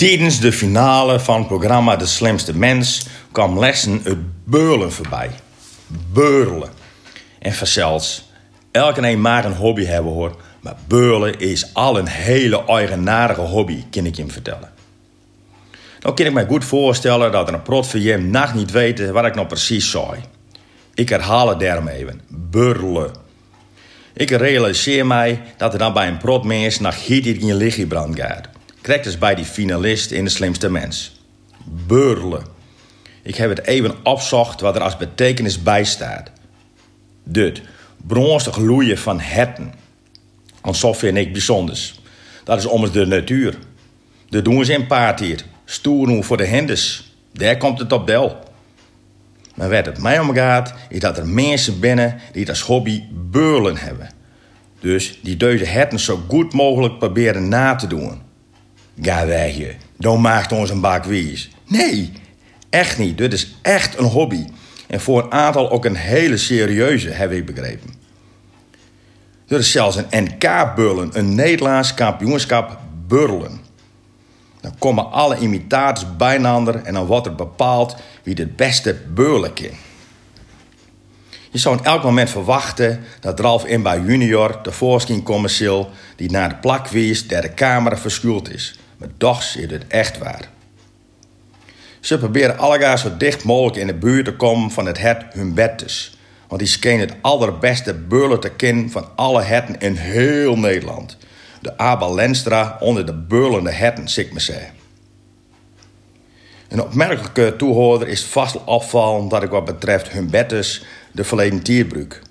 Tijdens de finale van het programma De Slimste Mens kwam lessen het beurlen voorbij. Beurlen. En vanzelfs, elke een maar een hobby hebben hoor. Maar beurlen is al een hele eigenaardige hobby, kan ik je vertellen. Nou kan ik me goed voorstellen dat een prot van nacht niet weten wat ik nou precies zei. Ik herhaal het daarom even. Beurlen. Ik realiseer mij dat er dan bij een protmens nog heet in je lichaam brand gaat. Krijgt dus bij die finalist in de slimste mens. Beurlen. Ik heb het even opzocht wat er als betekenis bij staat. Dit, bronstig gloeien van herten. Want zo vind ik bijzonders. Dat is ommers de natuur. Dat doen ze in paard hier. Stoeren voor de hendes. Daar komt het op del. Maar wat het mij omgaat, is dat er mensen binnen die als hobby beurlen hebben. Dus die deze herten zo goed mogelijk proberen na te doen. Ga weg je, dan maakt ons een bak wies. Nee, echt niet. Dit is echt een hobby. En voor een aantal ook een hele serieuze, heb ik begrepen. Er is zelfs een NK-burlen, een Nederlands kampioenschap burlen. Dan komen alle imitators bijnander en dan wordt er bepaald wie de beste beurlen kan. Je zou in elk moment verwachten dat Ralf Inba junior de voorschijn commercieel die naar de plak wies der de camera verschuild is. Maar toch is het echt waar. Ze proberen allegaar zo dicht mogelijk in de buurt te komen van het het Humbertus. Want die scheen het allerbeste beurlen te kennen van alle herten in heel Nederland. De Abel Lenstra onder de beurlende herten, zeg maar zeggen. Een opmerkelijke toehoorder is vast opvallen dat ik wat betreft Humbertus de verleden tierbruik.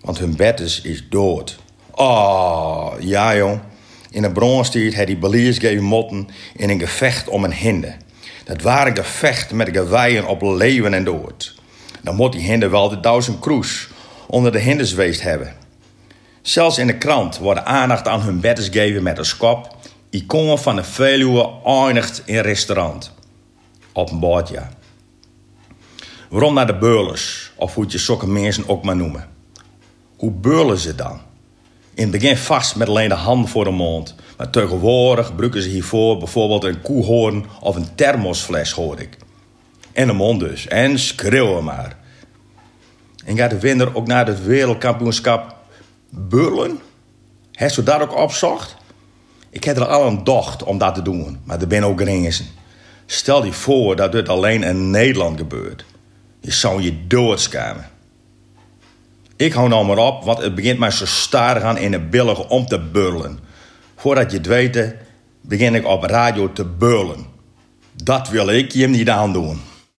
Want Humbertus is dood. Oh, ja jong. In de bronstijd had hij beliers gegeven motten in een gevecht om een hinde. Dat waren gevechten met geweien op leven en dood. Dan moet die hinde wel de duizend kroes onder de hindersweest hebben. Zelfs in de krant wordt aandacht aan hun bedders gegeven met een skop. Iconen van de Veluwe eindigt in restaurant. Op een bord, ja. Waarom naar de beurlers, of hoe je zulke mensen ook maar noemen? Hoe beurlen ze dan? In het begin vast met alleen de handen voor de mond. Maar tegenwoordig gebruiken ze hiervoor bijvoorbeeld een koehoorn of een thermosfles, hoor ik. En de mond dus. En schreeuwen maar. En gaat de winnaar ook naar het wereldkampioenschap beurlen? Heeft ze dat ook opzocht? Ik heb er al een docht om dat te doen, maar er ben ook grenzen. Stel je voor dat dit alleen in Nederland gebeurt. Je zou je doodschamen. Ik hou nou maar op, want het begint mij zo starig aan in de billen om te burlen. Voordat je het weet, begin ik op radio te burlen. Dat wil ik je niet aandoen.